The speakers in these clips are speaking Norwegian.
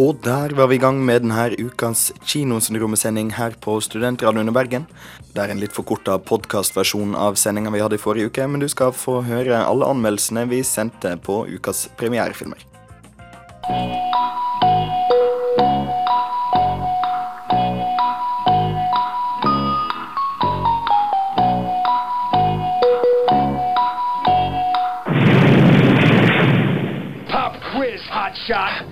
Og der var vi i gang med denne ukas kinosyndromesending her på Studentradioen i Bergen. Det er en litt forkorta podkastversjon av sendinga vi hadde i forrige uke, men du skal få høre alle anmeldelsene vi sendte på ukas premierefilmer. Pop quiz, hot shot.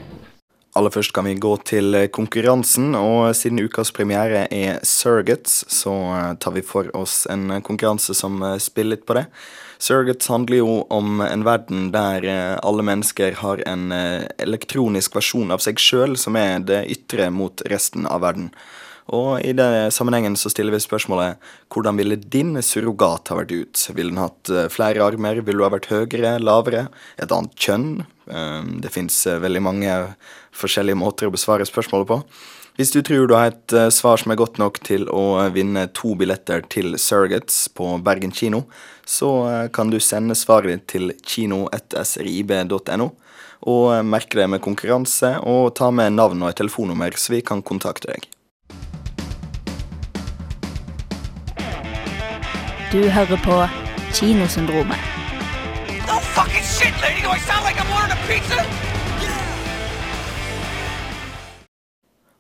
Aller først kan vi gå til konkurransen, og siden ukas premiere er Surrogates, så eh, tar vi for oss en konkurranse som eh, spiller litt på det. Surrogates handler jo om en verden der eh, alle mennesker har en eh, elektronisk versjon av seg sjøl som er det ytre mot resten av verden. Og i den sammenhengen så stiller vi spørsmålet hvordan ville din surrogat ha vært ut? Ville den hatt eh, flere armer? Ville du ha vært høyere, lavere? Et annet kjønn? Eh, Det fins veldig mange forskjellige måter å besvare spørsmålet på. Hvis du tror du har et eh, svar som er godt nok til å vinne to billetter til Surrogates på Bergen kino, så eh, kan du sende svaret ditt til kino1srib.no, og eh, merke det med konkurranse, og ta med navn og telefonnummer, så vi kan kontakte deg. Du hører på Kinosyndromet. No fucking shit, lady! Do I sound like I'm ordering a pizza?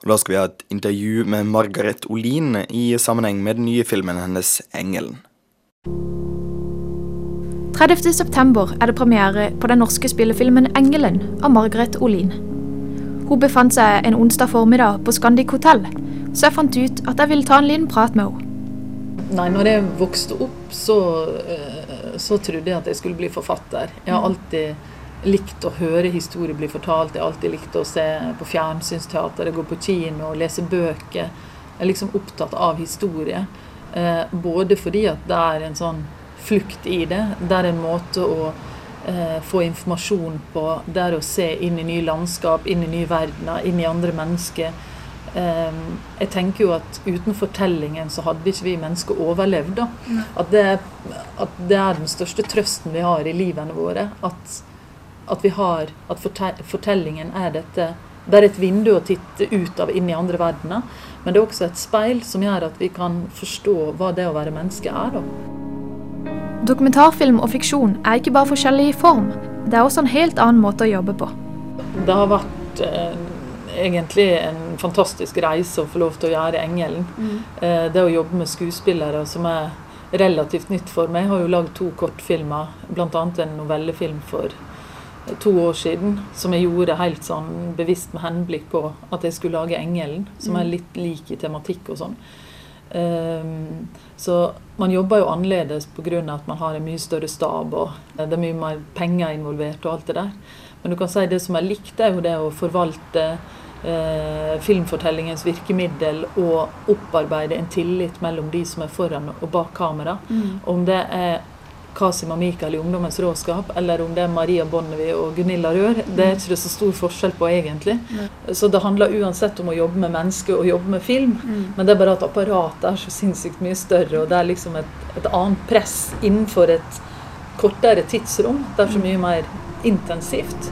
Da skal vi ha et intervju med Margaret Olin i sammenheng med den nye filmen hennes 'Engelen'. 30. september er det premiere på den norske spillefilmen 'Engelen' av Margaret Olin. Hun befant seg en onsdag formiddag på Scandic hotell, så jeg fant ut at jeg ville ta en liten prat med henne. Nei, når jeg vokste opp, så, eh, så trodde jeg at jeg skulle bli forfatter. Jeg har alltid likt å høre historier bli fortalt. Jeg har alltid likt å se på fjernsynsteater, gå på kino, lese bøker. Jeg er liksom opptatt av historie. Eh, både fordi at det er en sånn flukt i det. Det er en måte å eh, få informasjon på. Det er å se inn i nye landskap, inn i nye verdener, inn i andre mennesker. Eh, jeg tenker jo at uten fortellingen så hadde ikke vi mennesker overlevd. da. At det, at det er den største trøsten vi har i livene våre. At, at vi har At fortellingen er dette Det er et vindu å titte ut av inn i andre verdener. Men det er også et speil som gjør at vi kan forstå hva det å være menneske er. da. Dokumentarfilm og fiksjon er ikke bare forskjellig i form, det er også en helt annen måte å jobbe på. Det har vært eh, egentlig en fantastisk reise å få lov til å gjøre 'Engelen'. Eh, det å jobbe med skuespillere som er relativt nytt for meg. Jeg har jo lagd to kortfilmer, bl.a. en novellefilm for to år siden som jeg gjorde helt sånn bevisst med henblikk på at jeg skulle lage 'Engelen', som er litt lik i tematikk og sånn. Um, så man jobber jo annerledes pga. at man har en mye større stab og det er mye mer penger involvert og alt det der. Men du kan si det som er likt, er jo det å forvalte eh, filmfortellingens virkemiddel og opparbeide en tillit mellom de som er foran og bak kamera. Om det er Kasim og Mikael i Ungdommens råskap, eller om det er Maria Bonnevie og Gunilla Rør, det er ikke det så stor forskjell på egentlig. Så det handler uansett om å jobbe med mennesker og jobbe med film, men det er bare at apparatet er så sinnssykt mye større, og det er liksom et, et annet press innenfor et kortere tidsrom. Det er så mye mer intensivt.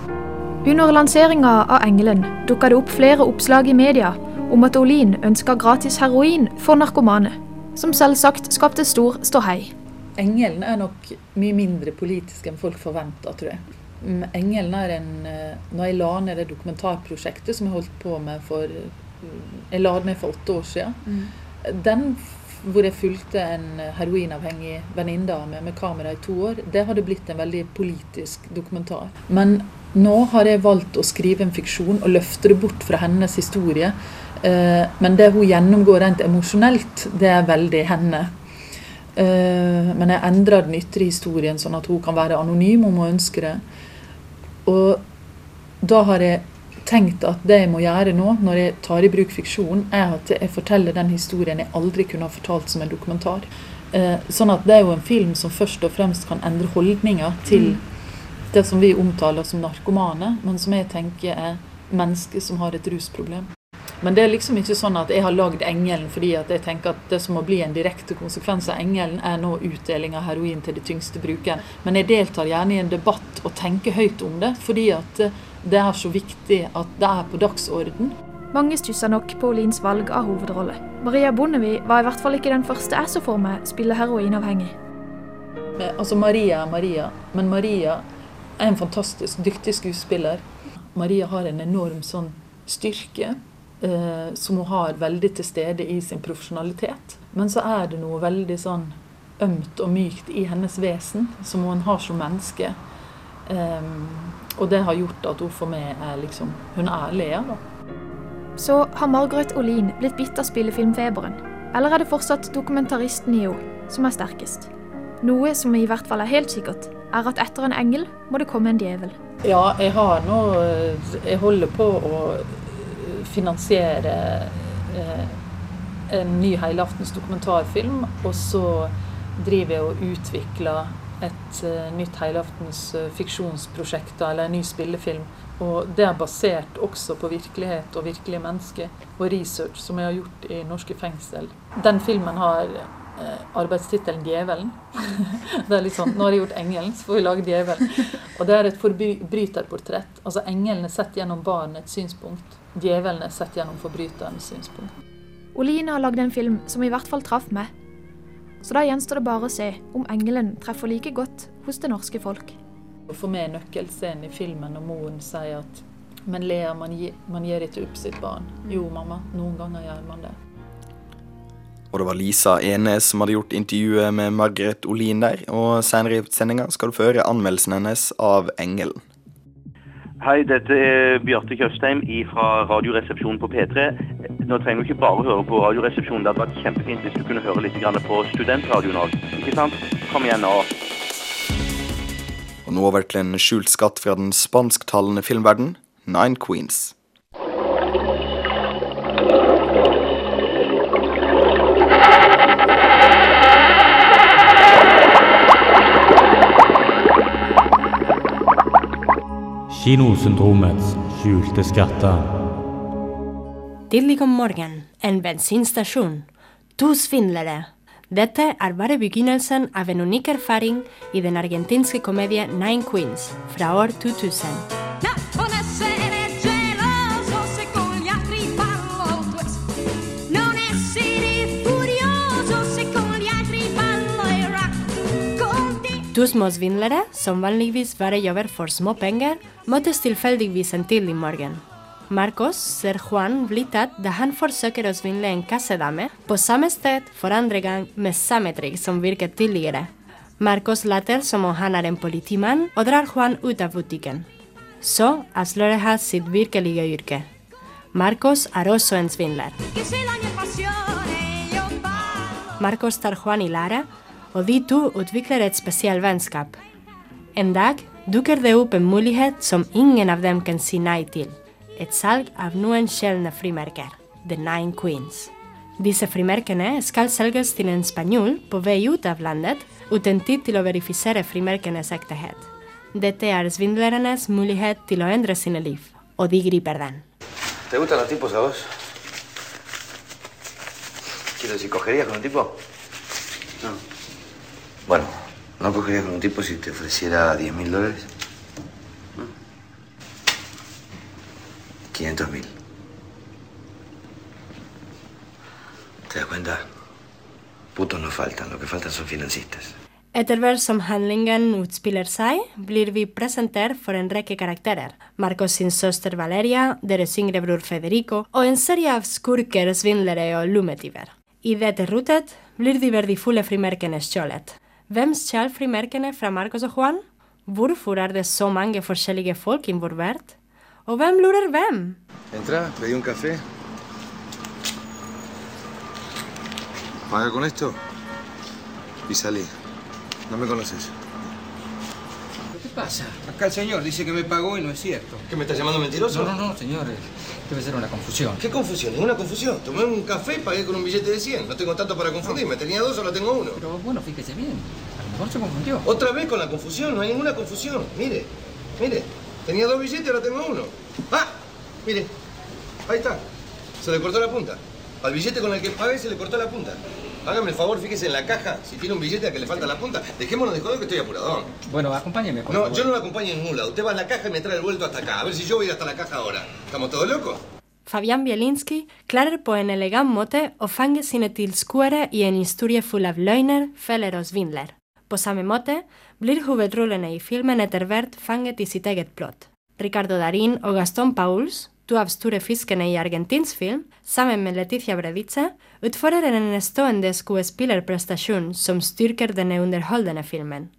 Under lanseringa av Engelen dukka det opp flere oppslag i media om at Olin ønska gratis heroin for narkomane, som selvsagt skapte stor ståhei. Engelen er nok mye mindre politisk enn folk forventa, tror jeg. Mm, Engelen er en eh, Når jeg la ned det dokumentarprosjektet som jeg holdt på med for mm, Jeg la det ned for åtte år siden. Den hvor jeg fulgte en heroinavhengig venninne av meg med kamera i to år, det hadde blitt en veldig politisk dokumentar. Men nå har jeg valgt å skrive en fiksjon og løfte det bort fra hennes historie. Eh, Men det hun gjennomgår rent emosjonelt, det er veldig henne. Eh, Men jeg endrer den ytre historien sånn at hun kan være anonym om hun ønsker det. Og da har jeg tenkt at det jeg må gjøre nå, når jeg tar i bruk fiksjon, er at jeg forteller den historien jeg aldri kunne ha fortalt som en dokumentar. Eh, sånn at det er jo en film som først og fremst kan endre holdninger til det som vi omtaler som narkomane, men som jeg tenker er mennesker som har et rusproblem. Men det er liksom ikke sånn at jeg har lagd 'Engelen' fordi at jeg tenker at det som må bli en direkte konsekvens av 'Engelen', er nå utdeling av heroin til de tyngste brukerne. Men jeg deltar gjerne i en debatt og tenker høyt om det, fordi at eh, det er så viktig at det er på dagsorden. Mange stusser nok på Olins valg av hovedrolle. Maria Bondevie var i hvert fall ikke den første jeg så for meg spille heroinavhengig. Eh, Altså Maria er Maria, men Maria er en fantastisk dyktig skuespiller. Maria har en enorm sånn styrke eh, som hun har veldig til stede i sin profesjonalitet. Men så er det noe veldig sånn ømt og mykt i hennes vesen som hun har som menneske. Em, og det har gjort at hun for meg er liksom Hun er Lea, da. Så har Margaret Olin blitt bitt av spillefilmfeberen? Eller er det fortsatt dokumentaristen i henne som er sterkest? Noe som i hvert fall er helt sikkert, er at etter en engel må det komme en djevel. Ja, jeg har nå Jeg holder på å finansiere eh, en ny helaftens dokumentarfilm. Og så driver jeg og utvikler et eh, nytt helaftens eh, fiksjonsprosjekt, eller en ny spillefilm. Og det er basert også på virkelighet og virkelige mennesker, og research som jeg har gjort i norske fengsel. Den filmen har arbeidstittelen 'Djevelen'. det er litt sånn, Nå har jeg gjort 'Engelen', så får vi lage 'Djevelen'. Og det er et forbryterportrett. Altså engelen er sett gjennom barnets synspunkt. Djevelen er sett gjennom forbryterens synspunkt. Oline har lagd en film som i hvert fall traff meg. Så da gjenstår det bare å se om engelen treffer like godt hos det norske folk. For meg er nøkkelscenen i filmen når moren sier at Men Lea, man, gir, man gir ikke opp sitt barn. Jo, mamma, noen ganger gjør man det. Og det var Lisa Enes som hadde gjort intervjuet med Margaret Olin der, og senere i sendinga skal du få høre anmeldelsen hennes av Engelen. Hei, dette er Bjarte Tjøstheim fra Radioresepsjonen på P3. Nå trenger du ikke bare høre på Radioresepsjonen. Det hadde vært kjempefint hvis du kunne høre litt på studentradioen òg. Ikke sant? Kom igjen nå. Og nå over til en skjult skatt fra den spansktalende filmverden, Nine Queens. Kinosyndromets skjulte skatter. Tidlig om morgenen, en bensinstasjon. To svindlere. Dette er bare begynnelsen av en unik erfaring i den argentinske komedie Nine Queens fra år 2000. To små svindlere, som vanligvis bare jobber for små penger, møtes tilfeldigvis en tidlig morgen. Marcos ser Juan bli tatt da han forsøker å svindle en kassedame på samme sted for andre gang med samme trikk som virket tidligere. Marcos later som om han er en politimann og drar Juan ut av butikken. Så avslører han sitt virkelige yrke. Marcos er også en svindler. Marcos tar Juan i Lara, og vi to utvikler et spesielt vennskap. En dag dukker det opp en mulighet som ingen av dem kan si nei til. Et salg av noen sjeldne frimerker, The Nine Queens. Disse frimerkene skal selges til en spanjol på vei ut av landet, uten tid til å verifisere frimerkenes ektehet. Dette er svindlernes mulighet til å endre sine liv, og de griper den. ¿Te gustan los tipos a vos? Quiero decir, ¿cogerías con un tipo? No. Bueno, ¿no cogerías con un tipo si te ofreciera 10 mil dólares? 500 mil. ¿Te das cuenta? Putos no faltan, lo que faltan son financistas. Etter hvert som handlingen utspiller seg, blir vi presentert for en rekke karakterer. Marcos sin søster Valeria, deres yngre bror Federico og en serie av skurker, svindlere og lommetyver. I dette rutet blir de verdifulle frimerkene stjålet. Vem skall frimärkena fra Marcos och Juan? Varför är det så många olika folk involverat? Och vem lurer vem? Entra, pedí un café. Paga con esto y salí. No me conoces. Pasa? Acá el señor dice que me pagó y no es cierto. ¿Qué me estás llamando mentiroso? No, no, no, señor. Debe ser una confusión. ¿Qué confusión? Ninguna confusión. Tomé un café y pagué con un billete de 100. No tengo tanto para confundirme. Tenía dos, ahora tengo uno. Pero bueno, fíjese bien. A lo mejor se confundió. Otra vez con la confusión. No hay ninguna confusión. Mire, mire. Tenía dos billetes, ahora tengo uno. ¡Ah! Mire. Ahí está. Se le cortó la punta. Al billete con el que pagué se le cortó la punta. Hágame el favor, fíjese en la caja. Si tiene un billete a que le falta la punta, dejémonos de joder que estoy apuradón. Bueno, acompáñeme, por No, favor. yo no lo acompaño en ningún lado. Usted va a la caja y me trae el vuelto hasta acá. A ver si yo voy a ir hasta la caja ahora. ¿Estamos todos locos? Fabian Bielinski klarer på en elegant måte å fange sine tilskuere i en historie full av løgner, feller og svindler. På samme måte blir hovedrollene i filmen etter hvert fanget i sitt eget plott. Ricardo Darín og Gaston Pauls, to av store fiskene i argentinsk film, sammen med Letizia Bredice, utfører en stående skuespillerprestasjon som styrker denne underholdende filmen.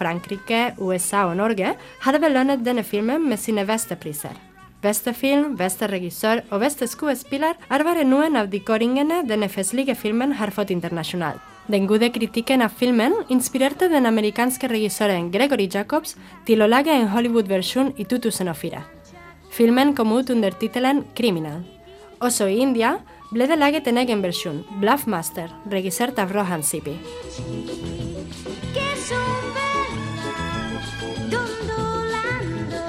Frankrike, USA og Norge hadde belønnet denne filmen med sine beste priser. Beste film, beste regissør og beste skuespiller er bare noen av de kåringene denne festlige filmen har fått internasjonalt. Den gode kritikken av filmen inspirerte den amerikanske regissøren Gregory Jacobs til å lage en Hollywood-versjon i 2004. Filmen kom ut under tittelen Criminal. Også i India ble det laget en egen versjon, Bluffmaster, regissert av Rohan Sipi. che son bella dondolando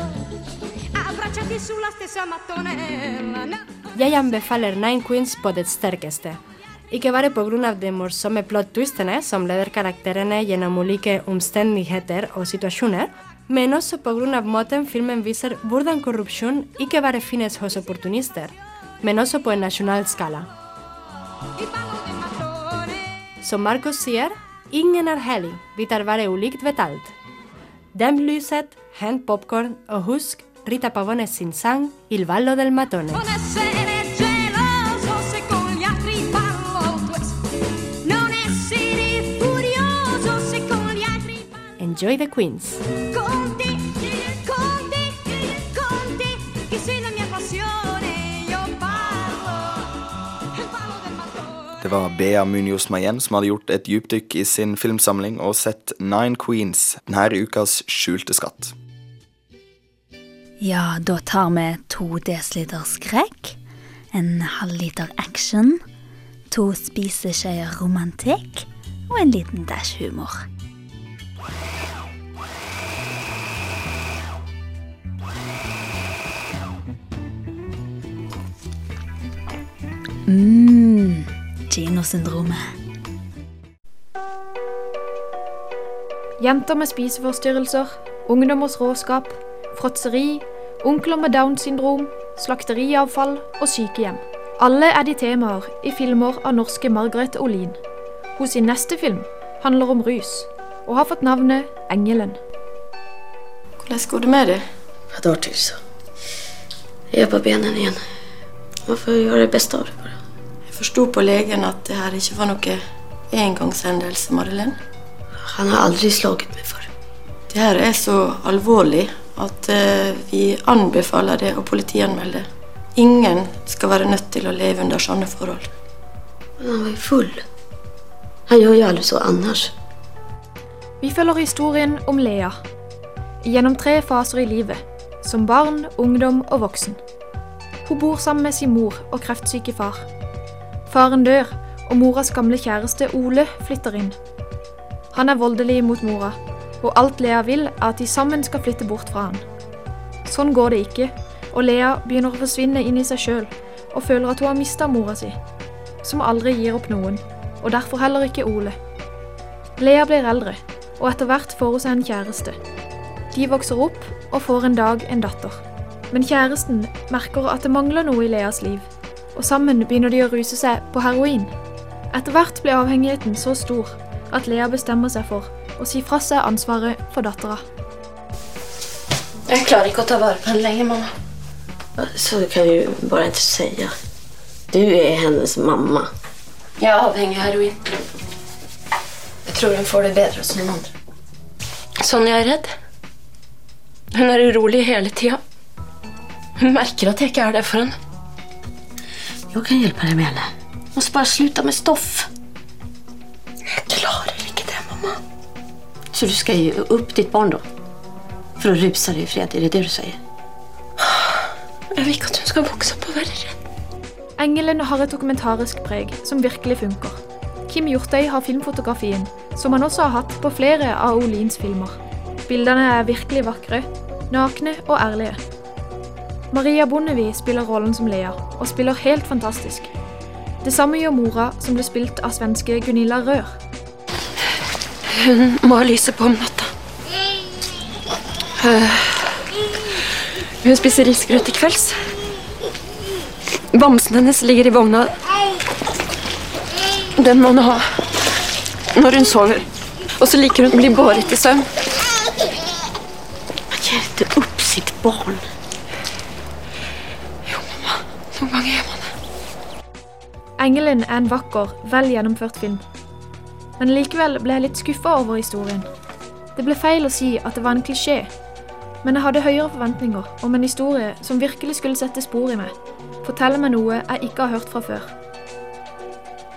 abbracciati sulla stessa mattonella no. Jeg anbefaler Nine Queens på det sterkeste. I que vare på grund av det morsomme plot-twistene som leder karakterene gjennom ulike omstendigheter og situasjoner, men også på grunn av måten filmen viser hvordan korrupsjon ikke bare finnes hos opportunister, men også på en nasjonal skala. Som Marcos sier, ingen er helig, vi tar bare ulikt ved alt. Dem lyset, hent popcorn og husk Rita Pavones sin sang Il ballo del Matone. Enjoy the Queens. conti conti conti che sei la mia passione io parlo parlo del Det var Bea Munoz Mayen som hadde gjort et dypdykk i sin filmsamling og sett Nine Queens, denne ukas skjulte skatt. Ja, da tar vi to desiliter skrekk, en halvliter action, to spiseskjeer romantikk og en liten dash humor. Mmm, kinosyndromet. Jenter med spiseforstyrrelser, ungdommers råskap, fråtseri, onkler med Downs syndrom, slakteriavfall og sykehjem. Alle er de temaer i filmer av norske Margaret Olin. Hun sin neste film handler om rus, og har fått navnet Engelen. Hvordan går det med deg? Et år til, så. Jeg er på benen igjen. Man får gjøre det beste av det. bare. Jeg forsto på legen at det her ikke var noe engangshendelse, Marilyn. Han har aldri slaget meg før. Det her er så alvorlig at uh, vi anbefaler det å politianmelde. Ingen skal være nødt til å leve under sånne forhold. Men han var jo full. Han gjør jo aldri så annars. Vi følger historien om Lea. Gjennom tre faser i livet, som barn, ungdom og voksen. Hun bor sammen med sin mor og kreftsyke far. Faren dør, og moras gamle kjæreste Ole flytter inn. Han er voldelig mot mora, og alt Lea vil, er at de sammen skal flytte bort fra han. Sånn går det ikke, og Lea begynner å forsvinne inn i seg sjøl og føler at hun har mista mora si, som aldri gir opp noen, og derfor heller ikke Ole. Lea blir eldre, og etter hvert får hun seg en kjæreste. De vokser opp og får en dag en datter. Men kjæresten merker at det mangler noe i Leas liv, og sammen begynner de å ruse seg på heroin. Etter hvert blir avhengigheten så stor at Lea bestemmer seg for å si fra seg ansvaret for dattera. Jeg klarer ikke å ta vare på henne lenger, mamma. Så kan du bare ikke si. Du er hennes mamma. Jeg er avhengig av heroin. Tror hun får det bedre hos noen andre. Sonja er redd. Hun er urolig hele tida. Hun merker at jeg ikke er der for henne. Jeg kan hjelpe deg med henne. Må bare slutte med stoff. Jeg klarer ikke det, mamma. Så du skal gi opp ditt barn da? For å rusa deg i fred, Er det det du sier? Jeg vil ikke at hun skal vokse opp og være redd. Engelen har et dokumentarisk preg som virkelig funker. Kim Hjortøy har filmfotografien, som han også har hatt på flere av Olins filmer. Bildene er virkelig vakre, nakne og ærlige. Maria Bondevie spiller rollen som Lea, og spiller helt fantastisk. Det samme gjør mora, som ble spilt av svenske Gunilla Rør. Hun må ha lyset på om natta. Eh, Hun spiser risgrøt til kvelds. Bamsen hennes ligger i vogna. Den må hun ha når hun sover. Og så liker hun å bli båret i søvn. Man gir ikke opp sitt barn. Jo, mamma. Noen ganger gjør man det. Engelen er en vakker, vel gjennomført film. Men likevel ble jeg litt skuffa over historien. Det ble feil å si at det var en klisjé, men jeg hadde høyere forventninger om en historie som virkelig skulle sette spor i meg, fortelle meg noe jeg ikke har hørt fra før.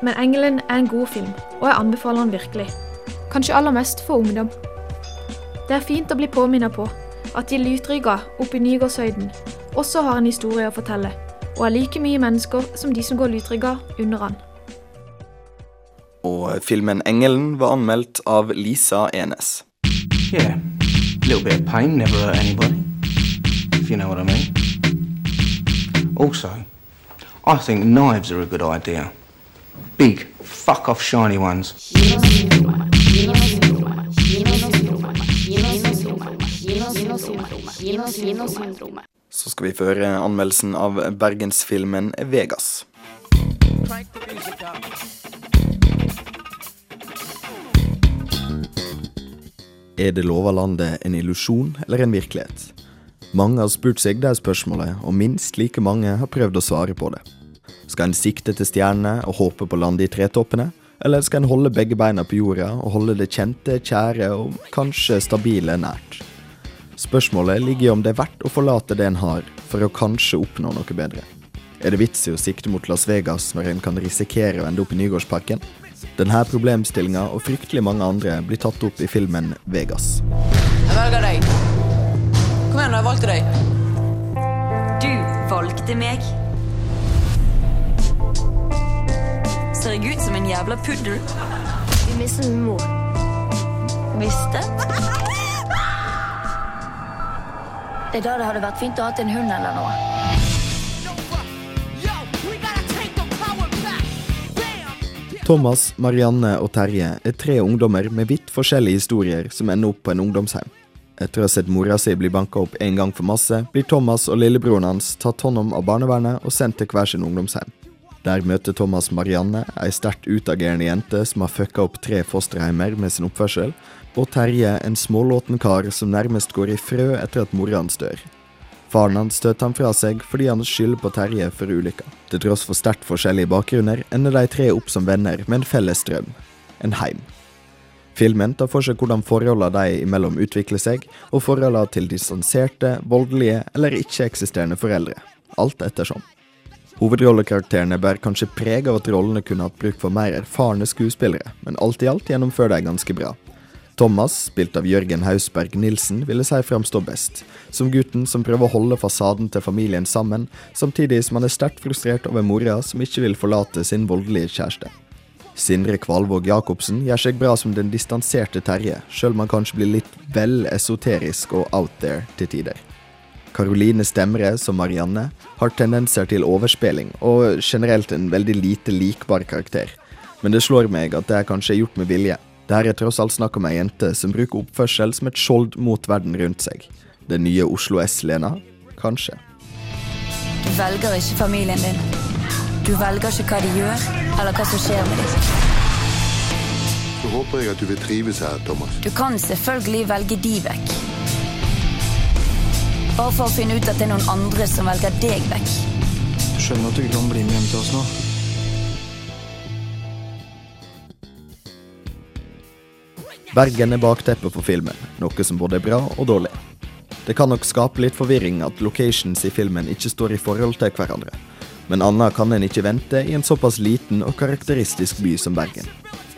Men Engelen er en god film, og jeg anbefaler den virkelig. Kanskje aller mest for ungdom. Det er fint å bli påminnet på at de lytrygga oppe i Nygårdshøyden også har en historie å fortelle, og er like mye mennesker som de som går lytrygga under han. Og filmen 'Engelen' var anmeldt av Lisa Enes. Yeah, a little bit of pain never hurt anybody, if you know what I mean. Also, I think knives are a good idea. Big, fuck off shiny ones. Så skal vi føre anmeldelsen av bergensfilmen 'Vegas'. Er det lova landet en illusjon eller en virkelighet? Mange har spurt seg det spørsmålet, og minst like mange har prøvd å svare på det. Skal en sikte til stjernene og håpe på å lande i tretoppene, eller skal en holde begge beina på jorda og holde det kjente, kjære og kanskje stabile nært? Spørsmålet ligger i om det er verdt å forlate det en har, for å kanskje oppnå noe bedre. Er det vits i å sikte mot Las Vegas når en kan risikere å ende opp i Nygårdsparken? Denne problemstillinga og fryktelig mange andre blir tatt opp i filmen Vegas. Jeg velger deg. Kom igjen, jeg valgte deg. Du valgte meg. Ser jeg ut som en jævla puddel? Vi mister humor. Visste? Det er da det hadde vært fint å ha en hund eller noe. Thomas, Marianne og Terje er tre ungdommer med vidt forskjellige historier som ender opp på en ungdomsheim. Etter å ha sett mora si bli banka opp en gang for masse, blir Thomas og lillebroren hans tatt hånd om av barnevernet og sendt til hver sin ungdomsheim. Der møter Thomas Marianne, ei sterkt utagerende jente som har fucka opp tre fosterheimer med sin oppførsel, og Terje, en smålåten kar som nærmest går i frø etter at mora hans dør. Faren hans støter han fra seg fordi han skylder på Terje for ulykka. Til tross for sterkt forskjellige bakgrunner ender de tre opp som venner med en felles drøm en heim. Filmen tar for seg hvordan forholdene de imellom utvikler seg, og forholdene til distanserte, voldelige eller ikke-eksisterende foreldre. Alt ettersom. Hovedrollekarakterene bærer kanskje preg av at rollene kunne hatt bruk for mer erfarne skuespillere, men alt i alt gjennomfører de ganske bra. Thomas, spilt av Jørgen Hausberg Nilsen, ville si framstå best, som gutten som prøver å holde fasaden til familien sammen, samtidig som han er sterkt frustrert over mora som ikke vil forlate sin voldelige kjæreste. Sindre Kvalvåg Jacobsen gjør seg bra som den distanserte Terje, sjøl om han kanskje blir litt vel esoterisk og out there til tider. Karoline Stemre som Marianne har tendenser til overspilling, og generelt en veldig lite likbar karakter. Men det slår meg at det er kanskje gjort med vilje. Det her er tross alt snakk om ei jente som bruker oppførsel som et skjold mot verden rundt seg. Den nye Oslo S-Lena? Kanskje. Du velger ikke familien din. Du velger ikke hva de gjør, eller hva som skjer med dem. Så håper jeg at du vil trives her, Thomas. Du kan selvfølgelig velge de vekk. Bare for å finne ut at det er noen andre som velger deg vekk. Skjønner at du ikke kan bli med hjem til oss nå? Bergen er bakteppet for filmen, noe som både er bra og dårlig. Det kan nok skape litt forvirring at locations i filmen ikke står i forhold til hverandre, men annet kan en ikke vente i en såpass liten og karakteristisk by som Bergen.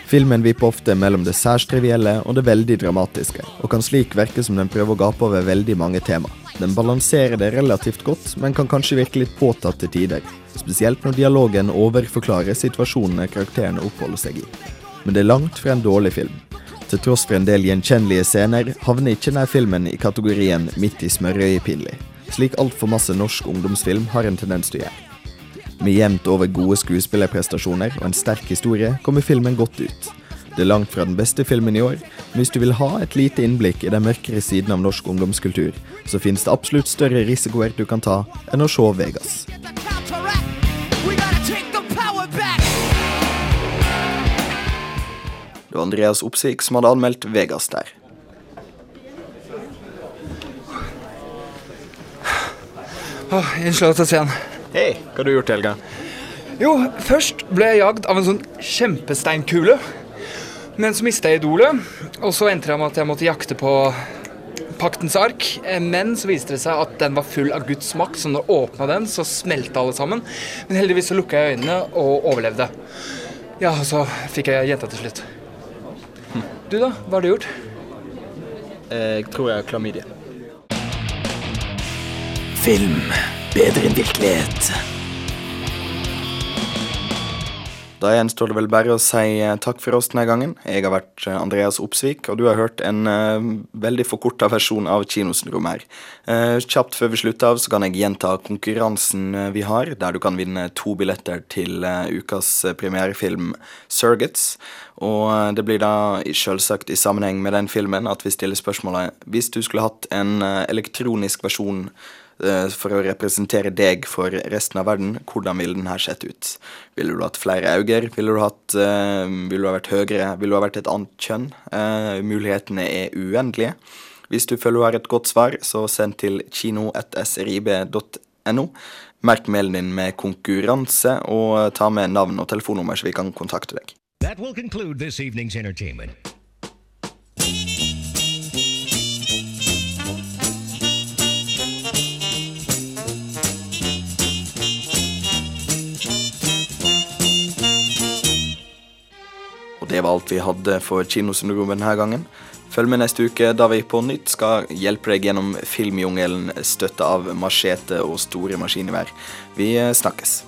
Filmen vipper ofte mellom det særs trivielle og det veldig dramatiske, og kan slik virke som den prøver å gape over veldig mange tema. Den balanserer det relativt godt, men kan kanskje virke litt påtatt til tider. Spesielt når dialogen overforklarer situasjonene karakterene oppholder seg i. Men det er langt fra en dårlig film. Til tross for en del gjenkjennelige scener havner ikke denne filmen i kategorien midt i smørøyet pinlig, slik altfor masse norsk ungdomsfilm har en tendens til å gjøre. Med jevnt over gode skuespillerprestasjoner og en sterk historie kommer filmen godt ut. Det er langt fra den beste filmen i år, men hvis du vil ha et lite innblikk i den mørkere siden av norsk ungdomskultur, så finnes det absolutt større risikoer du kan ta enn å se Vegas. Det var Andreas Opsvik som hadde anmeldt Vegas der. Åh, Unnskyld at jeg igjen. Hei, hva har du gjort i helga? Jo, først ble jeg jagd av en sånn kjempesteinkule. Men så mista jeg idolet, og så endte det med at jeg måtte jakte på paktens ark. Men så viste det seg at den var full av Guds makt, så når jeg åpna den, så smelta alle sammen. Men heldigvis så lukka jeg øynene og overlevde. Ja, og så fikk jeg jenta til slutt. Du, da? Hva har du gjort? Jeg tror jeg har klamydia. Film bedre enn virkelighet. Da gjenstår det vel bare å si eh, takk for oss denne gangen. Jeg har vært eh, Andreas Opsvik, og du har hørt en uh, veldig forkorta versjon av Kinosyndrom her. Uh, kjapt før vi slutter av, så kan jeg gjenta konkurransen vi har, der du kan vinne to billetter til uh, ukas premierefilm Surrogates. Og det blir da selvsagt i sammenheng med den filmen at vi stiller spørsmålet hvis du skulle hatt en elektronisk versjon for å representere deg for resten av verden, hvordan ville den her sett ut? Ville du hatt flere øyne? Ville du hatt eh, du ha vært høyere? Ville du ha vært et annet kjønn? Eh, mulighetene er uendelige. Hvis du føler du har et godt svar, så send til kino.srib.no. Merk mailen din med konkurranse, og ta med navn og telefonnummer, så vi kan kontakte deg. That will. Og det var alt vi hadde for Kinosyndromet denne gangen. Følg med neste uke, da vi på nytt skal hjelpe deg gjennom filmjungelen støtta av machete og store maskingevær. Vi snakkes.